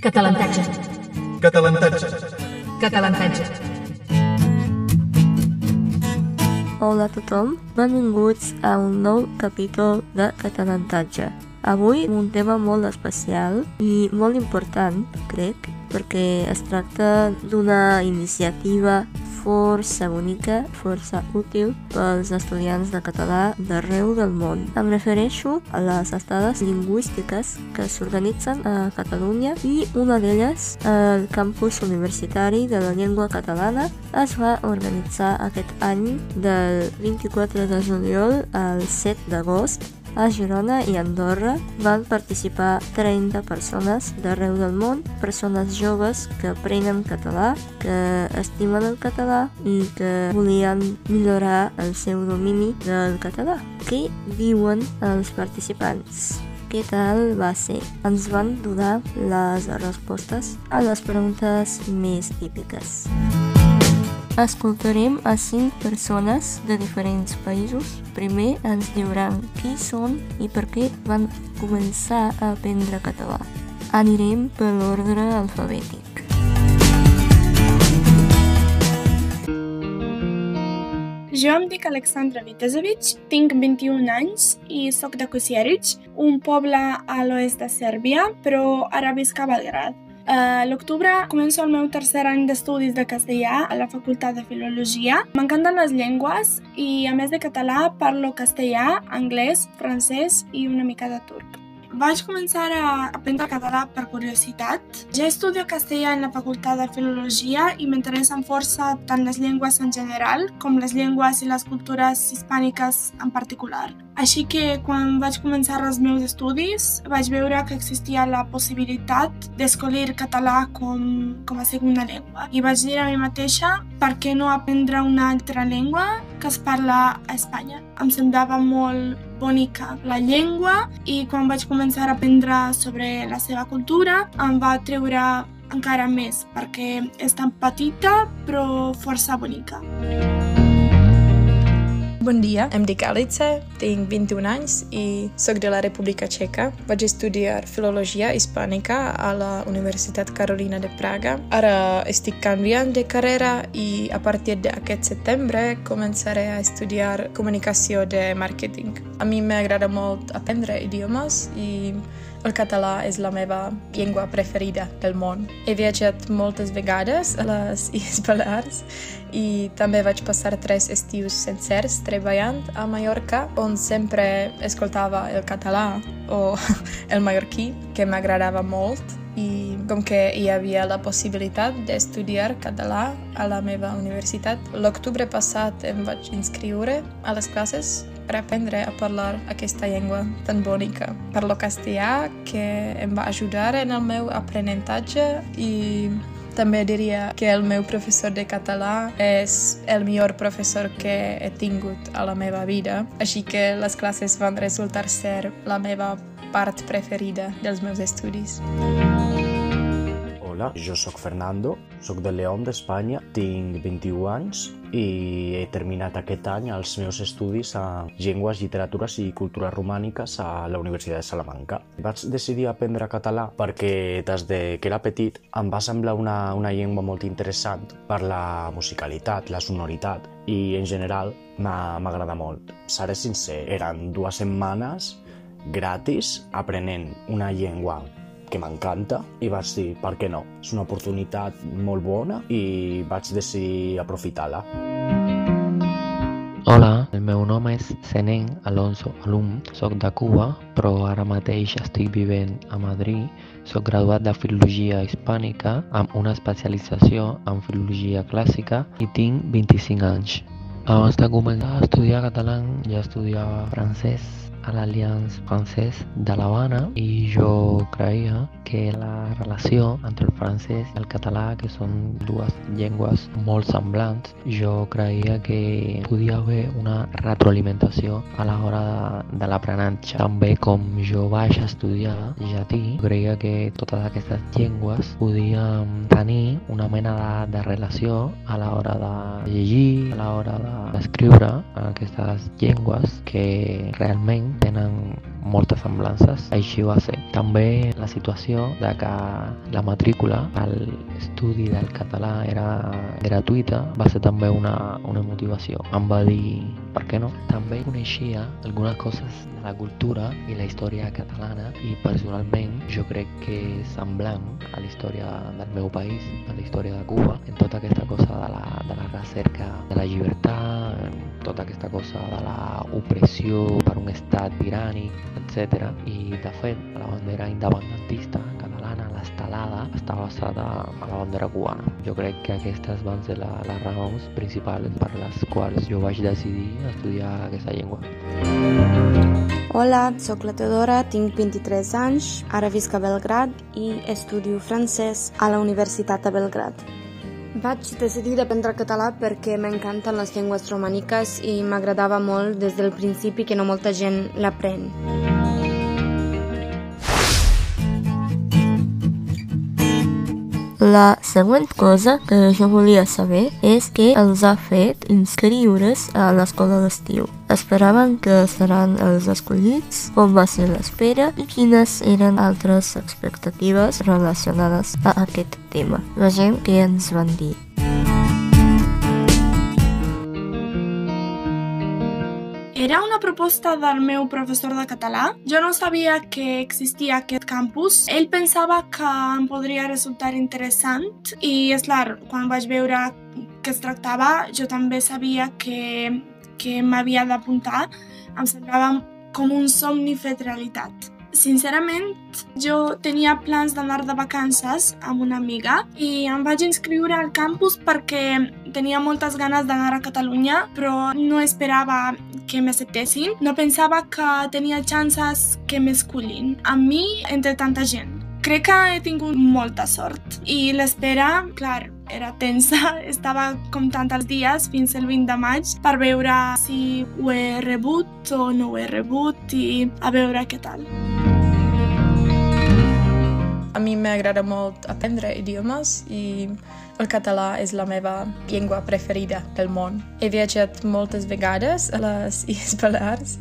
Catalantatge. Catalantatge. Catalantatge. Hola a tothom, benvinguts a un nou capítol de Catalantatge. Avui un tema molt especial i molt important, crec, perquè es tracta d'una iniciativa força bonica, força útil pels estudiants de català d'arreu del món. Em refereixo a les estades lingüístiques que s'organitzen a Catalunya i una d'elles, el campus universitari de la llengua catalana, es va organitzar aquest any del 24 de juliol al 7 d'agost a Girona i Andorra van participar 30 persones d'arreu del món, persones joves que aprenen català, que estimen el català i que volien millorar el seu domini del català. Què diuen els participants? Què tal va ser? Ens van donar les respostes a les preguntes més típiques. Escoltarem a cinc persones de diferents països. Primer ens diuran qui són i per què van començar a aprendre català. Anirem per l'ordre alfabètic. Jo em dic Alexandra Vitezovich, tinc 21 anys i sóc de Kosieric, un poble a l'oest de Sèrbia, però ara visc a Belgrad. A l'octubre començo el meu tercer any d'estudis de castellà a la Facultat de Filologia. M'encanten les llengües i, a més de català, parlo castellà, anglès, francès i una mica de turc. Vaig començar a aprendre català per curiositat. Ja estudio castellà en la Facultat de Filologia i m'interessen força tant les llengües en general com les llengües i les cultures hispàniques en particular. Així que quan vaig començar els meus estudis vaig veure que existia la possibilitat d'escollir català com, com a segona llengua. I vaig dir a mi mateixa per què no aprendre una altra llengua que es parla a Espanya. Em semblava molt bonica la llengua i quan vaig començar a aprendre sobre la seva cultura em va treure encara més perquè és tan petita però força bonica. Bon dia, em dic Alice, tinc 21 anys i sóc de la República Txeca. Vaig estudiar Filologia Hispànica a la Universitat Carolina de Praga. Ara estic canviant de carrera i a partir d'aquest setembre començaré a estudiar Comunicació de Màrqueting. A mi m'agrada molt aprendre idiomes i el català és la meva llengua preferida del món. He viatjat moltes vegades a les Illes Balears i també vaig passar tres estius sencers treballant a Mallorca, on sempre escoltava el català o el mallorquí, que m'agradava molt i com que hi havia la possibilitat d'estudiar català a la meva universitat, l'octubre passat em vaig inscriure a les classes per aprendre a parlar aquesta llengua tan bonica. Parlo castellà, que em va ajudar en el meu aprenentatge i també diria que el meu professor de català és el millor professor que he tingut a la meva vida, així que les classes van resultar ser la meva part preferida dels meus estudis. Hola, jo sóc Fernando, sóc de León, d'Espanya, tinc 21 anys i he terminat aquest any els meus estudis a Llengües, Literatures i Cultures Romàniques a la Universitat de Salamanca. Vaig decidir aprendre català perquè des de que era petit em va semblar una, una llengua molt interessant per la musicalitat, la sonoritat i en general m'agrada molt. Seré sincer, eren dues setmanes gratis aprenent una llengua que m'encanta i vaig dir, per què no? És una oportunitat molt bona i vaig decidir aprofitar-la. Hola, el meu nom és Senén Alonso Alum, soc de Cuba, però ara mateix estic vivint a Madrid. Soc graduat de Filologia Hispànica amb una especialització en Filologia Clàssica i tinc 25 anys. Abans de començar a estudiar català ja estudiava francès a l'Allianç Francès de l'Havana i jo creia que la relació entre el francès i el català, que són dues llengües molt semblants, jo creia que podia haver una retroalimentació a l'hora de, de l'aprenentatge. També com jo vaig estudiar llatí, creia que totes aquestes llengües podien tenir una mena de, de relació a l'hora de llegir, a l'hora d'escriure aquestes llengües que realment tenen moltes semblances, així va ser. També la situació de que la matrícula a l'estudi del català era gratuïta va ser també una, una motivació. Em va dir, per què no? També coneixia algunes coses de la cultura i la història catalana i personalment jo crec que és semblant a la història del meu país, a la història de Cuba, en tota aquesta cosa de la, de la recerca de la llibertat, tota aquesta cosa de la opressió per un estat tirànic, etc. I de fet, la bandera independentista catalana, l'estelada, està basada a la bandera cubana. Jo crec que aquestes van ser la, les raons principals per les quals jo vaig decidir estudiar aquesta llengua. Hola, sóc la Teodora, tinc 23 anys, ara visc a Belgrad i estudio francès a la Universitat de Belgrad. Vaig decidir aprendre català perquè m'encanten les llengües romàniques i m'agradava molt des del principi que no molta gent l'aprèn. La següent cosa que jo volia saber és què els ha fet inscriure's a l'escola d'estiu. Esperaven que seran els escollits, com va ser l'espera i quines eren altres expectatives relacionades a aquest tema. Vegem què ens van dir. Era una proposta del meu professor de català. Jo no sabia que existia aquest campus. Ell pensava que em podria resultar interessant i, és clar, quan vaig veure que es tractava, jo també sabia que, que m'havia d'apuntar. Em semblava com un somni fet realitat. Sincerament, jo tenia plans d'anar de vacances amb una amiga i em vaig inscriure al campus perquè tenia moltes ganes d'anar a Catalunya, però no esperava que m'acceptessin. No pensava que tenia chances que m'escollin a mi entre tanta gent. Crec que he tingut molta sort i l'espera, clar, era tensa, estava comptant els dies fins el 20 de maig per veure si ho he rebut o no ho he rebut i a veure què tal. A mi m'agrada molt aprendre idiomes i el català és la meva llengua preferida del món. He viatjat moltes vegades a les Illes Balears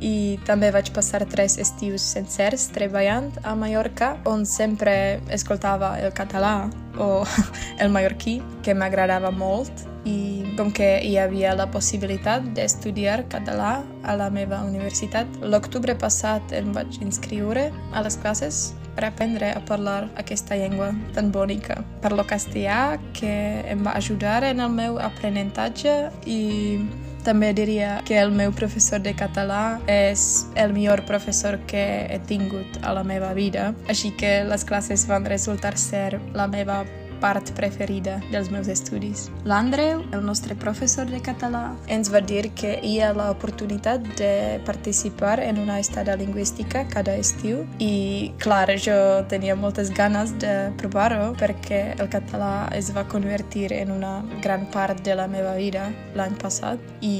i també vaig passar tres estius sencers treballant a Mallorca, on sempre escoltava el català o el mallorquí, que m'agradava molt i com que hi havia la possibilitat d'estudiar català a la meva universitat, l'octubre passat em vaig inscriure a les classes per aprendre a parlar aquesta llengua tan bonica. Parlo castellà, que em va ajudar en el meu aprenentatge i també diria que el meu professor de català és el millor professor que he tingut a la meva vida, així que les classes van resultar ser la meva part preferida dels meus estudis. L'Andreu, el nostre professor de català, ens va dir que hi ha l'oportunitat de participar en una estada lingüística cada estiu i, clar, jo tenia moltes ganes de provar-ho perquè el català es va convertir en una gran part de la meva vida l'any passat i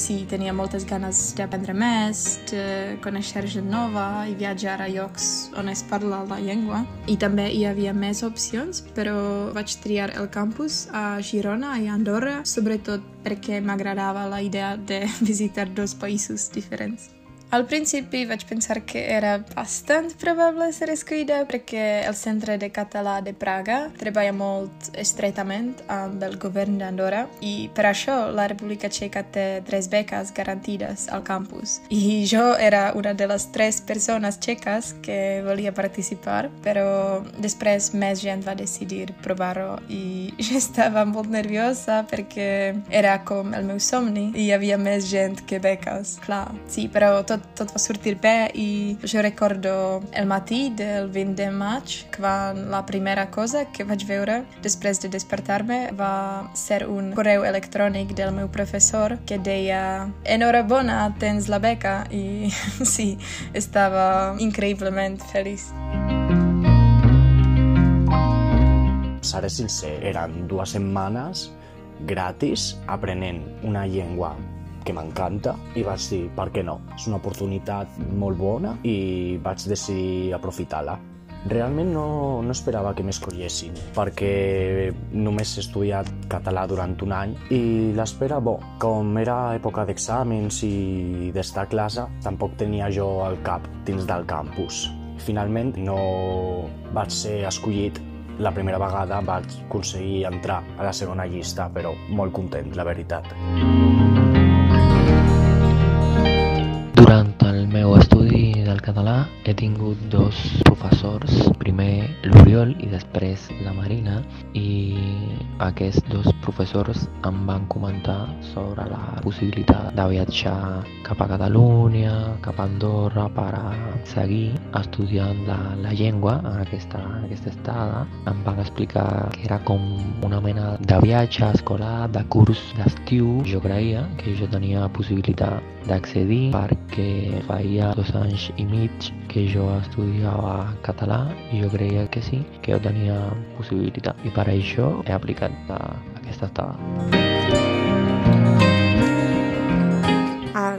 sí, tenia moltes ganes d'aprendre més, de conèixer gent nova i viatjar a llocs on es parla la llengua. I també hi havia més opcions, però vaig triar el campus a Girona i a Andorra, sobretot perquè m'agradava la idea de visitar dos països diferents. Al principi vaig pensar que era bastant probable ser escollida perquè el Centre de Català de Praga treballa molt estretament amb el govern d'Andorra i per això la República Txeca té tres beques garantides al campus. I jo era una de les tres persones txeques que volia participar, però després més gent va decidir provar-ho i jo estava molt nerviosa perquè era com el meu somni i hi havia més gent que beques, clar. Sí, però tot tot, tot va sortir bé i jo recordo el matí del 20 de maig quan la primera cosa que vaig veure després de despertar-me va ser un correu electrònic del meu professor que deia enhorabona, tens la beca i sí, estava increïblement feliç. Seré sincer, eren dues setmanes gratis aprenent una llengua que m'encanta i vaig dir, per què no? És una oportunitat molt bona i vaig decidir aprofitar-la. Realment no, no esperava que m'escollessin, perquè només he estudiat català durant un any i l'espera, bo, com era època d'exàmens i d'estar a classe, tampoc tenia jo el cap dins del campus. Finalment no vaig ser escollit la primera vegada vaig aconseguir entrar a la segona llista, però molt content, la veritat. Durant català he tingut dos professors, primer l'Oriol i després la Marina, i aquests dos professors em van comentar sobre la possibilitat de viatjar cap a Catalunya, cap a Andorra, per a seguir estudiant la, la llengua en aquesta, en aquesta estada. Em van explicar que era com una mena de viatge escolar, de curs d'estiu. Jo creia que jo tenia possibilitat d'accedir perquè feia dos anys i mig que jo estudiava català i jo creia que sí, que jo tenia possibilitat i per això he aplicat a aquesta estada.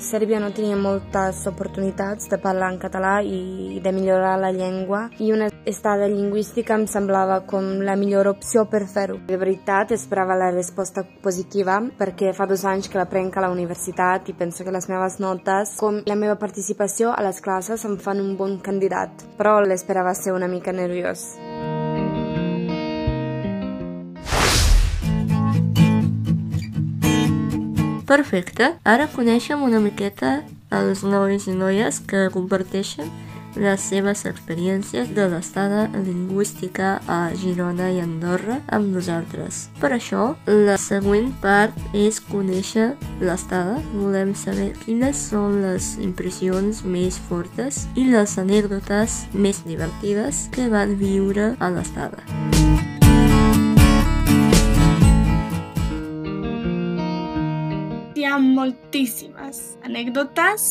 Sèrbia no tenia moltes oportunitats de parlar en català i de millorar la llengua i una estada lingüística em semblava com la millor opció per fer-ho. De veritat, esperava la resposta positiva perquè fa dos anys que l'aprenc a la universitat i penso que les meves notes, com la meva participació a les classes, em fan un bon candidat, però l'esperava ser una mica nerviós. Perfecte, ara coneixem una miqueta els nois i noies que comparteixen les seves experiències de l'estada lingüística a Girona i Andorra amb nosaltres. Per això, la següent part és conèixer l'estada. Volem saber quines són les impressions més fortes i les anècdotes més divertides que van viure a l'estada. Hi ha moltíssimes anècdotes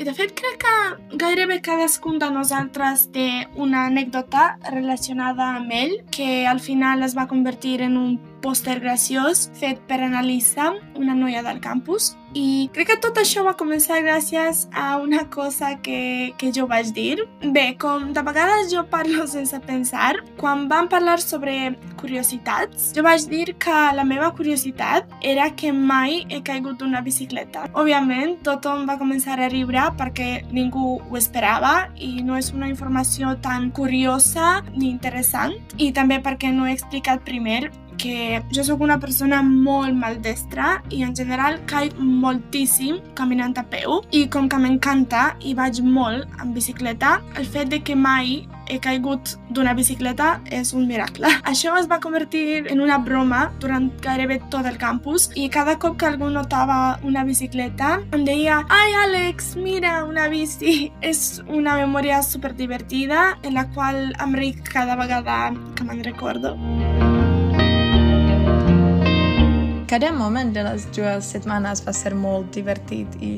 i de fet crec que gairebé cadascun de nosaltres té una anècdota relacionada amb ell que al final es va convertir en un pòster graciós fet per Annalisa, una noia del campus. I crec que tot això va començar gràcies a una cosa que, que jo vaig dir. Bé, com de vegades jo parlo sense pensar, quan vam parlar sobre curiositats, jo vaig dir que la meva curiositat era que mai he caigut d'una bicicleta. Òbviament, tothom va començar a riure perquè ningú ho esperava i no és una informació tan curiosa ni interessant i també perquè no he explicat primer que jo sóc una persona molt maldestra i en general caic moltíssim caminant a peu i com que m'encanta i vaig molt en bicicleta, el fet de que mai he caigut d'una bicicleta és un miracle. Això es va convertir en una broma durant gairebé tot el campus i cada cop que algú notava una bicicleta em deia «Ai, Àlex, mira, una bici!» És una memòria super divertida en la qual em ric cada vegada que me'n recordo. Cada moment de les dues setmanes va ser molt divertit i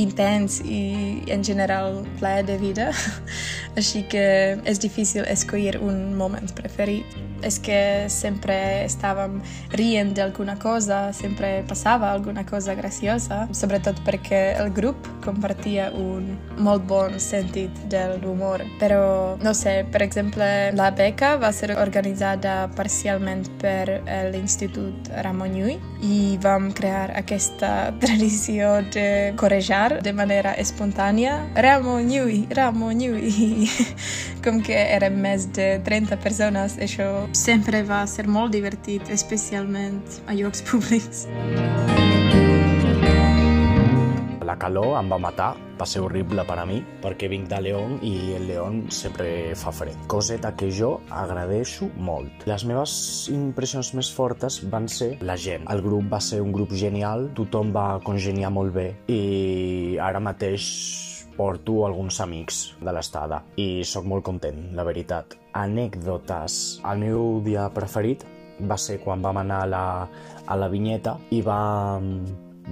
intens i en general ple de vida, així que és difícil escollir un moment preferit. És que sempre estàvem rient d'alguna cosa, sempre passava alguna cosa graciosa, sobretot perquè el grup compartia un molt bon sentit de l'humor. Però, no sé, per exemple, la beca va ser organitzada parcialment per l'Institut Ramon Llull i vam crear aquesta tradició de corejar de manera espontània Ramon Llull, Ramon Llull. Com que érem més de 30 persones, això sempre va ser molt divertit, especialment a llocs públics. La calor em va matar, va ser horrible per a mi, perquè vinc de León i el León sempre fa fred. Coseta que jo agradeixo molt. Les meves impressions més fortes van ser la gent. El grup va ser un grup genial, tothom va congeniar molt bé i ara mateix porto alguns amics de l'estada i sóc molt content, la veritat. Anècdotes. El meu dia preferit va ser quan vam anar a la, a la vinyeta i vam,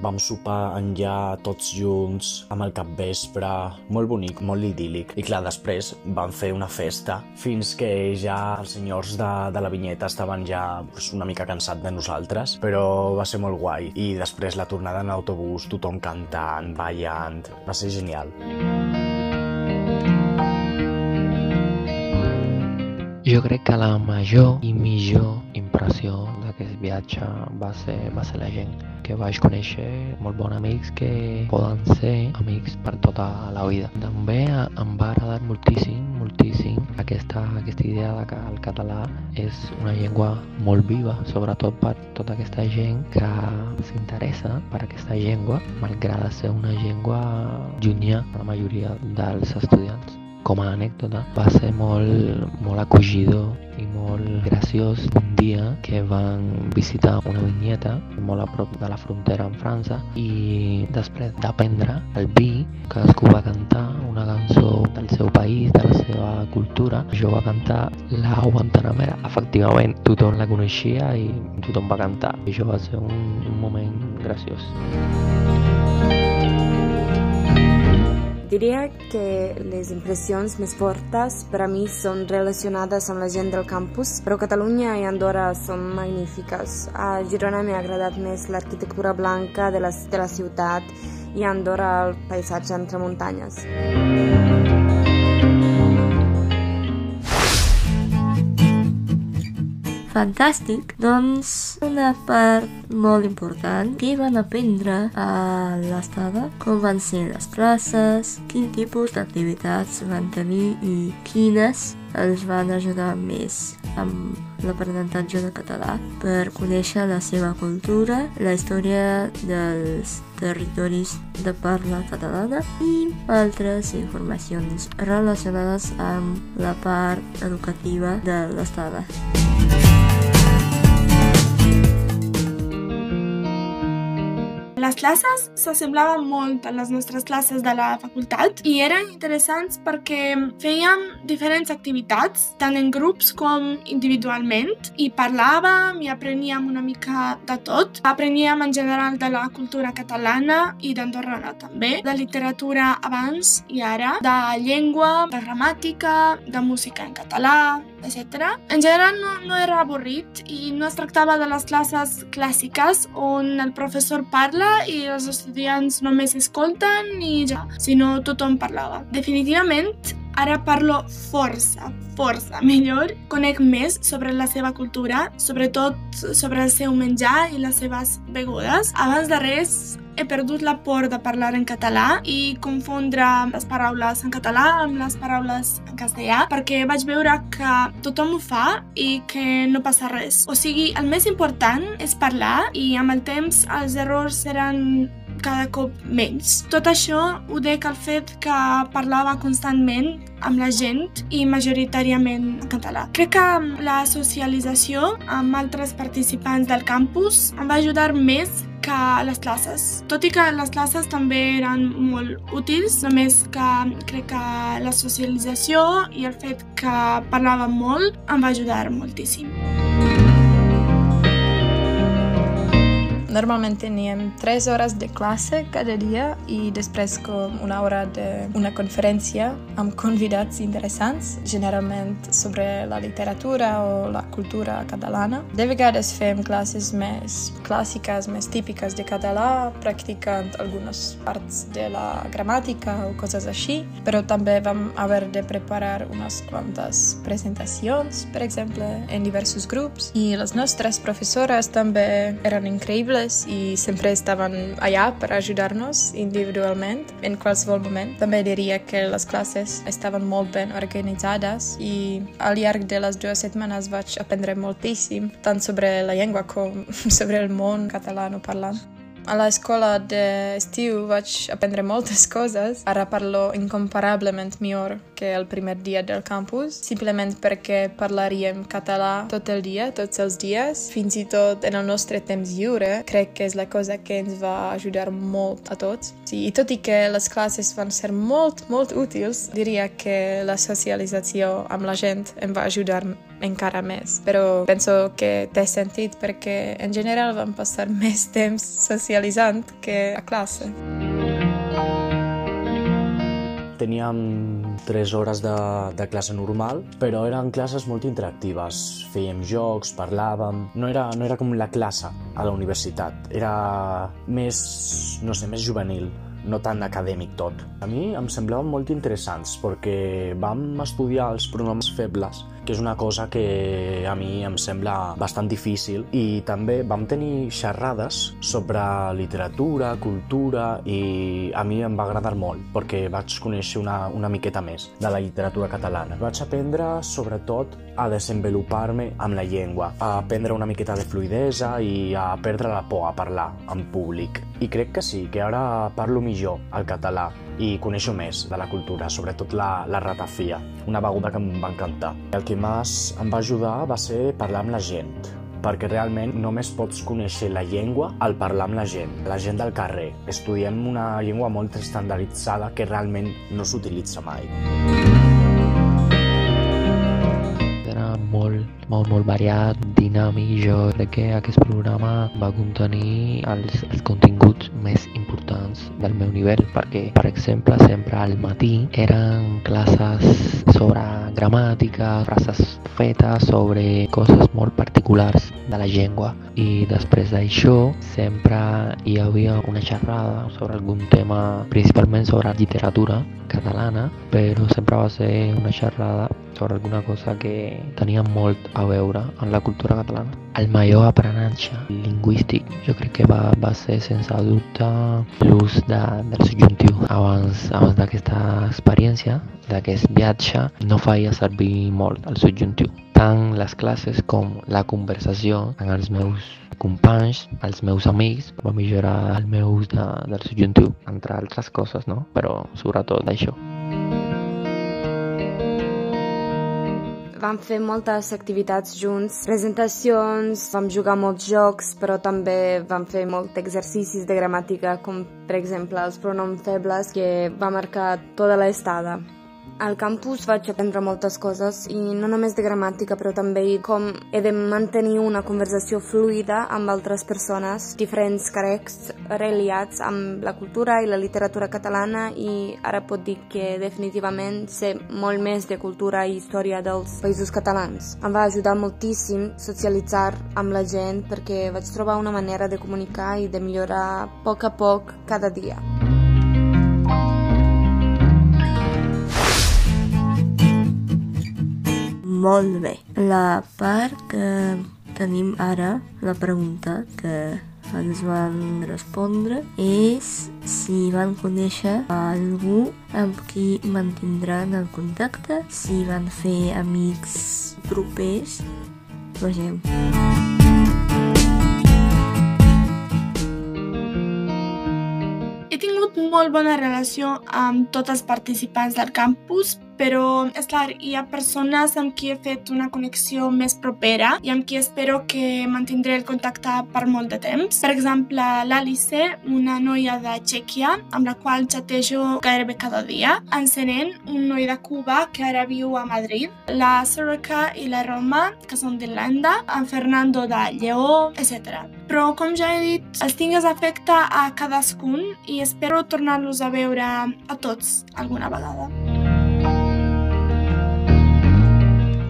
vam sopar enllà tots junts amb el capvespre, molt bonic, molt idíl·lic. I clar, després vam fer una festa fins que ja els senyors de, de la vinyeta estaven ja pues, una mica cansats de nosaltres, però va ser molt guai. I després la tornada en autobús, tothom cantant, ballant, va ser genial. Jo crec que la major i millor impressió d'aquest viatge va ser, va ser la gent que vaig conèixer molt bons amics que poden ser amics per tota la vida. També em va agradar moltíssim, moltíssim aquesta, aquesta idea de que el català és una llengua molt viva, sobretot per tota aquesta gent que s'interessa per aquesta llengua, malgrat ser una llengua llunyà a la majoria dels estudiants com a anècdota, va ser molt, molt acogidor i molt graciós un dia que van visitar una vinyeta molt a prop de la frontera amb França i després d'aprendre el vi, cadascú va cantar una cançó del seu país, de la seva cultura. Jo va cantar la Guantanamera. Efectivament, tothom la coneixia i tothom va cantar. I això va ser un, un moment graciós. Diria que les impressions més fortes per a mi són relacionades amb la gent del campus, però Catalunya i Andorra són magnífiques. A Girona m'ha agradat més l'arquitectura blanca de la, de la ciutat i a Andorra el paisatge entre muntanyes. Fantàstic, doncs una part molt important. Que van aprendre a l'estada, com van ser les classes, quin tipus d'activitats van tenir? I quines els van ajudar més amb l'aprenentatge de català? Per conèixer la seva cultura, la història dels territoris de parla catalana i altres informacions relacionades amb la part educativa de l'estada. Les classes s'assemblaven molt a les nostres classes de la facultat i eren interessants perquè fèiem diferents activitats, tant en grups com individualment, i parlàvem i apreníem una mica de tot. Apreníem en general de la cultura catalana i d'andorrana també, de literatura abans i ara, de llengua, de gramàtica, de música en català, etc. En general no, no era avorrit i no es tractava de les classes clàssiques on el professor parla i els estudiants només escolten i ja, sinó tothom parlava. Definitivament, ara parlo força, força millor, conec més sobre la seva cultura, sobretot sobre el seu menjar i les seves begudes. Abans de res, he perdut la por de parlar en català i confondre les paraules en català amb les paraules en castellà perquè vaig veure que tothom ho fa i que no passa res. O sigui, el més important és parlar i amb el temps els errors seran cada cop menys. Tot això ho dec al fet que parlava constantment amb la gent i majoritàriament en català. Crec que la socialització amb altres participants del campus em va ajudar més que les classes. Tot i que les classes també eren molt útils, només que crec que la socialització i el fet que parlàvem molt em va ajudar moltíssim. Normalment teníem tres hores de classe cada dia i després com una hora d'una conferència amb convidats interessants, generalment sobre la literatura o la cultura catalana. De vegades fem classes més clàssiques, més típiques de català, practicant algunes parts de la gramàtica o coses així, però també vam haver de preparar unes quantes presentacions, per exemple, en diversos grups, i les nostres professores també eren increïbles i sempre estaven allà per ajudar-nos individualment en qualsevol moment. També diria que les classes estaven molt ben organitzades i al llarg de les dues setmanes vaig aprendre moltíssim, tant sobre la llengua com sobre el món català no parlant. A l'escola d'estiu vaig aprendre moltes coses. Ara parlo incomparablement millor que el primer dia del campus, simplement perquè parlaríem català tot el dia, tots els dies, fins i tot en el nostre temps lliure. Crec que és la cosa que ens va ajudar molt a tots. Sí, I tot i que les classes van ser molt, molt útils, diria que la socialització amb la gent em va ajudar encara més. Però penso que té sentit perquè en general vam passar més temps socialitzant que a classe. Teníem tres hores de, de classe normal, però eren classes molt interactives. Fèiem jocs, parlàvem... No era, no era com la classe a la universitat, era més, no sé, més juvenil no tan acadèmic tot. A mi em semblaven molt interessants perquè vam estudiar els pronoms febles que és una cosa que a mi em sembla bastant difícil i també vam tenir xerrades sobre literatura, cultura i a mi em va agradar molt perquè vaig conèixer una, una miqueta més de la literatura catalana. Vaig aprendre sobretot a desenvolupar-me amb la llengua, a aprendre una miqueta de fluidesa i a perdre la por a parlar en públic. I crec que sí, que ara parlo millor el català i coneixo més de la cultura, sobretot la, la ratafia, una beguda que em va encantar. El que més em va ajudar va ser parlar amb la gent, perquè realment només pots conèixer la llengua al parlar amb la gent, la gent del carrer. Estudiem una llengua molt estandarditzada que realment no s'utilitza mai. Molt, molt, molt variat, dinàmic. Jo crec que aquest programa va contenir els, els continguts més importants del meu nivell, perquè, per exemple, sempre al matí eren classes sobre gramàtica, frases fetes sobre coses molt particulars de la llengua i després d'això sempre hi havia una xerrada sobre algun tema, principalment sobre literatura catalana, però sempre va ser una xerrada sobre alguna cosa que tenia molt a veure amb la cultura catalana. El major aprenentatge lingüístic jo crec que va, va ser sense dubte l'ús de, del subjuntiu. Abans, abans d'aquesta experiència, d'aquest viatge, no feia servir molt el subjuntiu. Tant les classes com la conversació amb els meus companys, els meus amics, va millorar el meu ús de, del subjuntiu, entre altres coses, no? Però sobretot d'això. Vam fer moltes activitats junts, presentacions, vam jugar molts jocs, però també vam fer molts exercicis de gramàtica, com per exemple els pronoms febles, que va marcar tota l'estada. Al campus vaig aprendre moltes coses i no només de gramàtica però també com he de mantenir una conversació fluida amb altres persones, diferents carecs reliats amb la cultura i la literatura catalana i ara pot dir que definitivament sé molt més de cultura i història dels països catalans. Em va ajudar moltíssim socialitzar amb la gent perquè vaig trobar una manera de comunicar i de millorar a poc a poc cada dia. Molt bé. La part que tenim ara, la pregunta que ens van respondre és si van conèixer algú amb qui mantindran el contacte, si van fer amics propers. Vegem. He tingut molt bona relació amb tots els participants del campus, però, és clar, hi ha persones amb qui he fet una connexió més propera i amb qui espero que mantindré el contacte per molt de temps. Per exemple, l'Alice, una noia de Txèquia, amb la qual xatejo gairebé cada dia. En Senen, un noi de Cuba que ara viu a Madrid. La Soraka i la Roma, que són d'Irlanda. En Fernando de Lleó, etc. Però, com ja he dit, els tingues afecte a cadascun i espero tornar-los a veure a tots alguna vegada.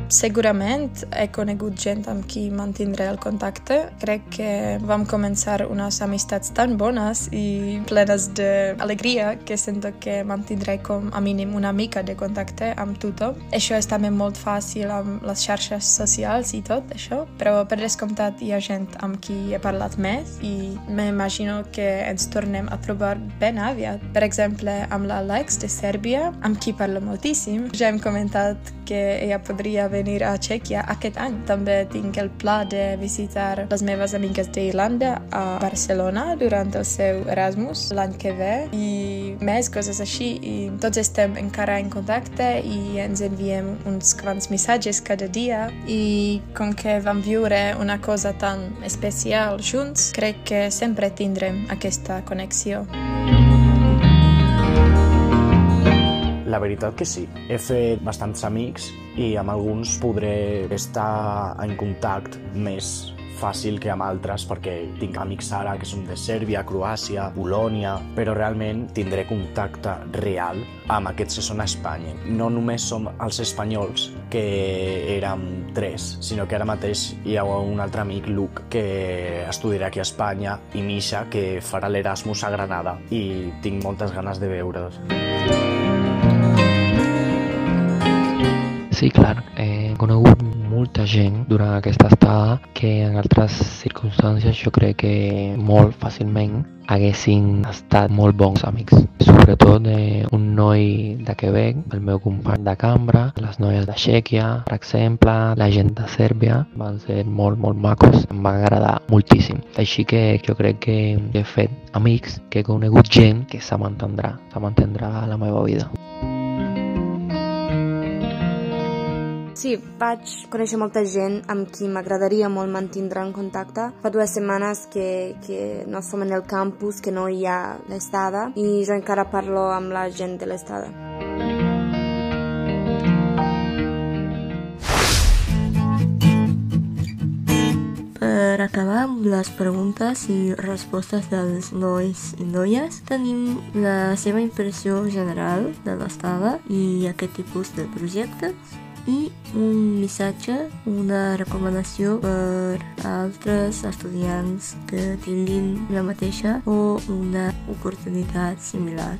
Segurament he conegut gent amb qui mantindré el contacte. Crec que vam començar unes amistats tan bones i plenes d'alegria que sento que mantindré com a mínim una mica de contacte amb tothom. Això és també molt fàcil amb les xarxes socials i tot això, però per descomptat hi ha gent amb qui he parlat més i m'imagino que ens tornem a trobar ben aviat. Per exemple, amb l'Alex de Sèrbia, amb qui parlo moltíssim. Ja hem comentat que ella podria venir a Txèquia aquest any. També tinc el pla de visitar les meves amigues d'Irlanda a Barcelona durant el seu Erasmus l'any que ve i més coses així. I tots estem encara en contacte i ens enviem uns quants missatges cada dia i com que vam viure una cosa tan especial junts, crec que sempre tindrem aquesta connexió. La veritat que sí. He fet bastants amics i amb alguns podré estar en contacte més fàcil que amb altres perquè tinc amics ara que són de Sèrbia, Croàcia, Polònia, però realment tindré contacte real amb aquests que són a Espanya. No només som els espanyols, que érem tres, sinó que ara mateix hi ha un altre amic, Luc, que estudiarà aquí a Espanya, i Misha, que farà l'Erasmus a Granada, i tinc moltes ganes de veure's. Sí, clar, he conegut molta gent durant aquesta estada que en altres circumstàncies jo crec que molt fàcilment haguessin estat molt bons amics. Sobretot eh, un noi de Quebec, el meu company de cambra, les noies de Txèquia, per exemple, la gent de Sèrbia, van ser molt, molt macos, em va agradar moltíssim. Així que jo crec que he fet amics, que he conegut gent que se m'entendrà, se m'entendrà la meva vida. Sí, vaig conèixer molta gent amb qui m'agradaria molt mantindre en contacte. Fa dues setmanes que, que no som en el campus, que no hi ha l'estada, i jo encara parlo amb la gent de l'estada. Per acabar amb les preguntes i respostes dels nois i noies, tenim la seva impressió general de l'estada i aquest tipus de projectes i un missatge, una recomanació per a altres estudiants que tinguin la mateixa o una oportunitat similar.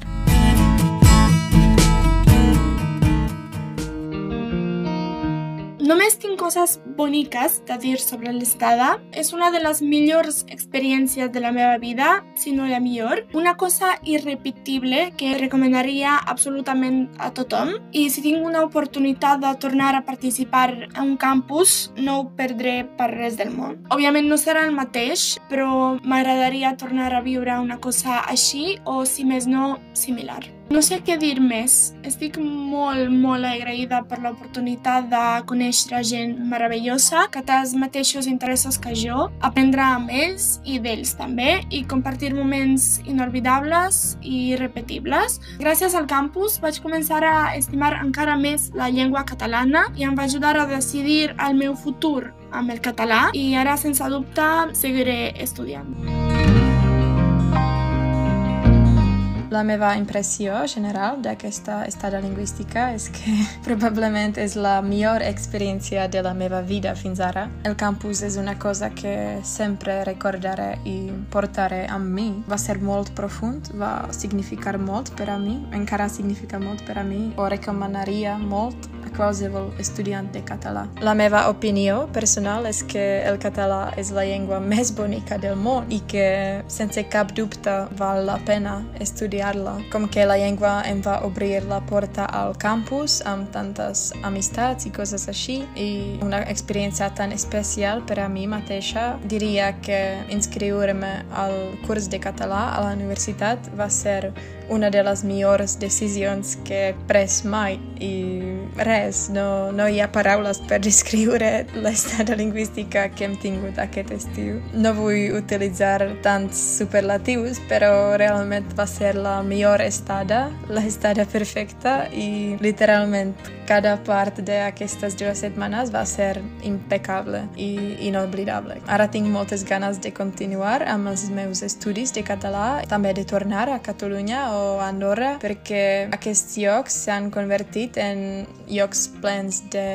Només tinc coses boniques de dir sobre l'estada. És una de les millors experiències de la meva vida, si no la millor. Una cosa irrepetible que recomanaria absolutament a tothom. I si tinc una oportunitat de tornar a participar a un campus, no ho perdré per res del món. Òbviament no serà el mateix, però m'agradaria tornar a viure una cosa així o, si més no, similar. No sé què dir més. Estic molt, molt agraïda per l'oportunitat de conèixer gent meravellosa que té els mateixos interessos que jo, aprendre amb ells i d'ells també i compartir moments inolvidables i irrepetibles. Gràcies al campus vaig començar a estimar encara més la llengua catalana i em va ajudar a decidir el meu futur amb el català i ara, sense dubte, seguiré estudiant. La meva impressió general d'aquesta estada lingüística és que probablement és la millor experiència de la meva vida fins ara. El campus és una cosa que sempre recordaré i portaré amb mi. Va ser molt profund, va significar molt per a mi, encara significa molt per a mi. Ho recomanaria molt a qualsevol estudiant de català. La meva opinió personal és que el català és la llengua més bonica del món i que sense cap dubte val la pena estudiar estudiar-la, com que la llengua em va obrir la porta al campus amb tantes amistats i coses així i una experiència tan especial per a mi mateixa. Diria que inscriure-me al curs de català a la universitat va ser una de les millors decisions que he pres mai i res, no, no hi ha paraules per descriure l'estada lingüística que hem tingut aquest estiu. No vull utilitzar tants superlatius, però realment va ser la millor estada, la estada perfecta i literalment cada part d'aquestes dues setmanes va ser impecable i inoblidable. Ara tinc moltes ganes de continuar amb els meus estudis de català, també de tornar a Catalunya o a Andorra, perquè aquests llocs s'han convertit en llocs plens de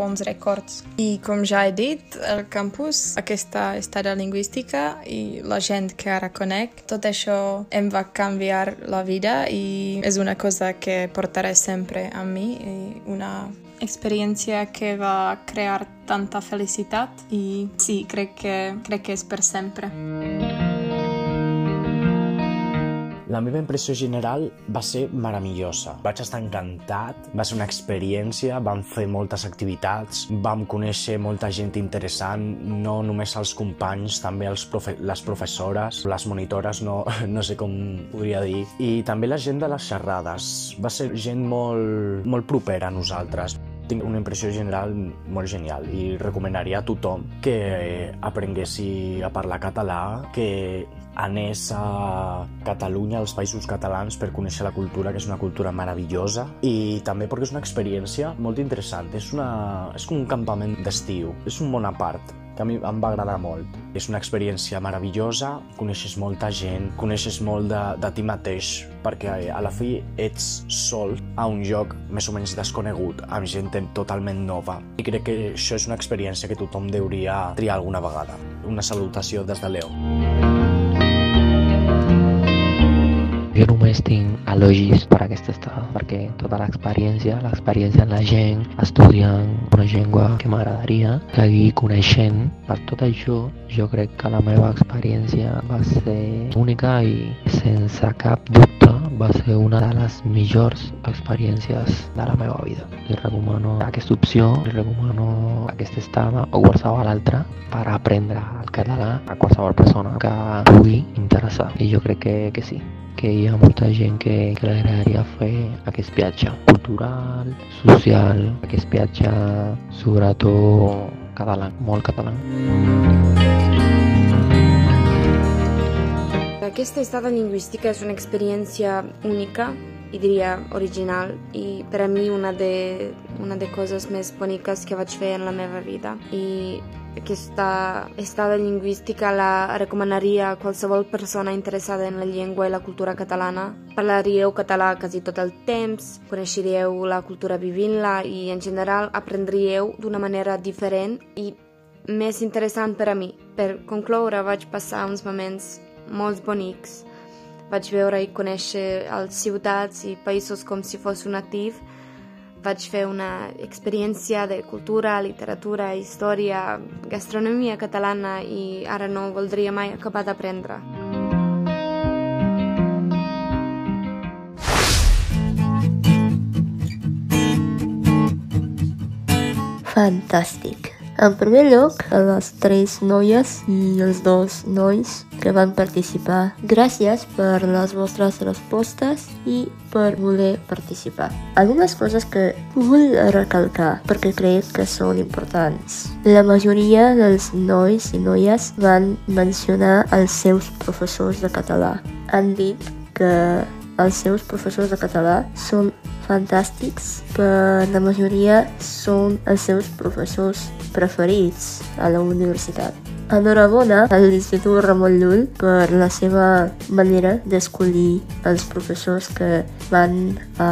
bons records. I com ja he dit, el campus, aquesta estada lingüística i la gent que ara conec, tot això em va canviar la vida i és una cosa que portaré sempre amb mi i una experiència que va crear tanta felicitat i sí, crec que, crec que és per sempre. La meva impressió general va ser meravellosa. Vaig estar encantat, va ser una experiència, vam fer moltes activitats, vam conèixer molta gent interessant, no només els companys, també els profe les professores, les monitores, no, no sé com podria dir, i també la gent de les xerrades. Va ser gent molt, molt propera a nosaltres tinc una impressió general molt genial i recomanaria a tothom que aprenguessi a parlar català, que anés a Catalunya, als països catalans, per conèixer la cultura, que és una cultura meravellosa, i també perquè és una experiència molt interessant. És, una, és com un campament d'estiu, és un món a part, que a mi em va agradar molt. És una experiència meravellosa, coneixes molta gent, coneixes molt de, de ti mateix, perquè a la fi ets sol a un lloc més o menys desconegut, amb gent totalment nova. I crec que això és una experiència que tothom hauria triar alguna vegada. Una salutació des de Leo. Jo només tinc elogis per aquesta estada, perquè tota l'experiència, l'experiència en la gent, estudiant una llengua que m'agradaria seguir coneixent, per tot això jo crec que la meva experiència va ser única i sense cap dubte va ser una de les millors experiències de la meva vida. Li recomano aquesta opció, li recomano aquesta estada o qualsevol altra per aprendre el català a qualsevol persona que pugui interessar. I jo crec que, que sí que hi ha molta gent que, que li agradaria fer aquest viatge cultural, social, aquest viatge sobretot català, molt català. Aquesta estada lingüística és una experiència única i diria original i per a mi una de, una de coses més boniques que vaig fer en la meva vida i aquesta estada lingüística la recomanaria a qualsevol persona interessada en la llengua i la cultura catalana. Parlaríeu català quasi tot el temps, coneixeríeu la cultura vivint-la i en general aprendríeu d'una manera diferent i més interessant per a mi. Per concloure vaig passar uns moments molt bonics. Vaig veure i conèixer les ciutats i països com si fos un natiu vaig fer una experiència de cultura, literatura, història, gastronomia catalana i ara no voldria mai acabar d'aprendre. Fantàstic. En primer lloc, a les tres noies i els dos nois que van participar. Gràcies per les vostres respostes i per voler participar. Algunes coses que vull recalcar perquè crec que són importants. La majoria dels nois i noies van mencionar els seus professors de català. Han dit que els seus professors de català són fantàstics, però la majoria són els seus professors preferits a la universitat. Enhorabona a l'Institut Ramon Llull per la seva manera d'escollir els professors que van a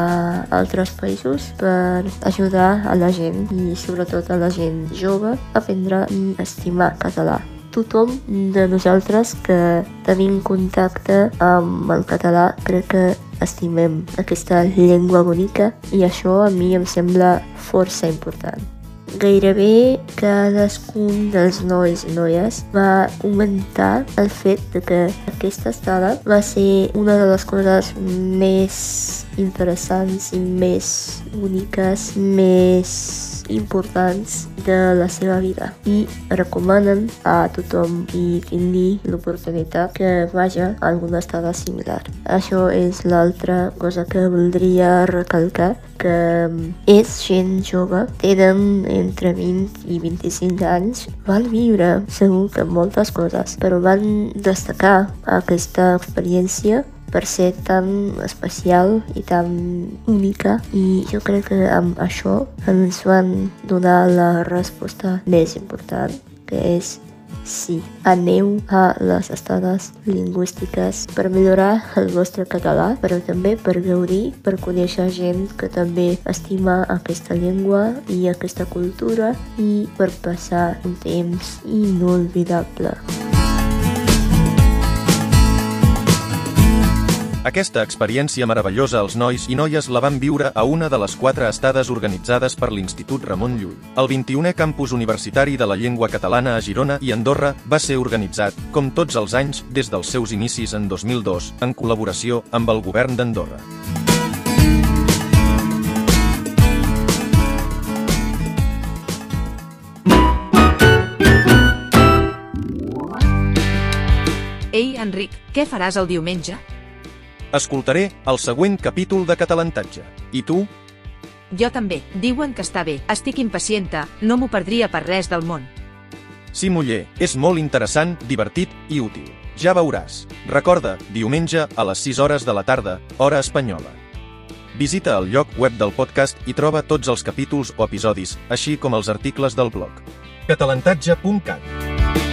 altres països per ajudar a la gent i sobretot a la gent jove a aprendre i estimar català tothom de nosaltres que tenim contacte amb el català crec que estimem aquesta llengua bonica i això a mi em sembla força important. Gairebé cadascun dels nois i noies va comentar el fet de que aquesta estada va ser una de les coses més interessants i més úniques, més importants de la seva vida i recomanen a tothom i tingui l'oportunitat que vaja a alguna estada similar. Això és l'altra cosa que voldria recalcar que és gent jove, tenen entre 20 i 25 anys, van viure segur que moltes coses, però van destacar aquesta experiència per ser tan especial i tan única i jo crec que amb això ens van donar la resposta més important que és sí, aneu a les estades lingüístiques per millorar el vostre català, però també per gaudir, per conèixer gent que també estima aquesta llengua i aquesta cultura i per passar un temps inolvidable. Aquesta experiència meravellosa els nois i noies la van viure a una de les quatre estades organitzades per l'Institut Ramon Llull. El 21è campus universitari de la llengua catalana a Girona i Andorra va ser organitzat, com tots els anys, des dels seus inicis en 2002, en col·laboració amb el govern d'Andorra. Ei, Enric, què faràs el diumenge? Escoltaré el següent capítol de Catalantatge. I tu? Jo també. Diuen que està bé. Estic impacienta. No m'ho perdria per res del món. Sí, muller, és molt interessant, divertit i útil. Ja veuràs. Recorda, diumenge a les 6 hores de la tarda, hora espanyola. Visita el lloc web del podcast i troba tots els capítols o episodis, així com els articles del blog. catalantatge.cat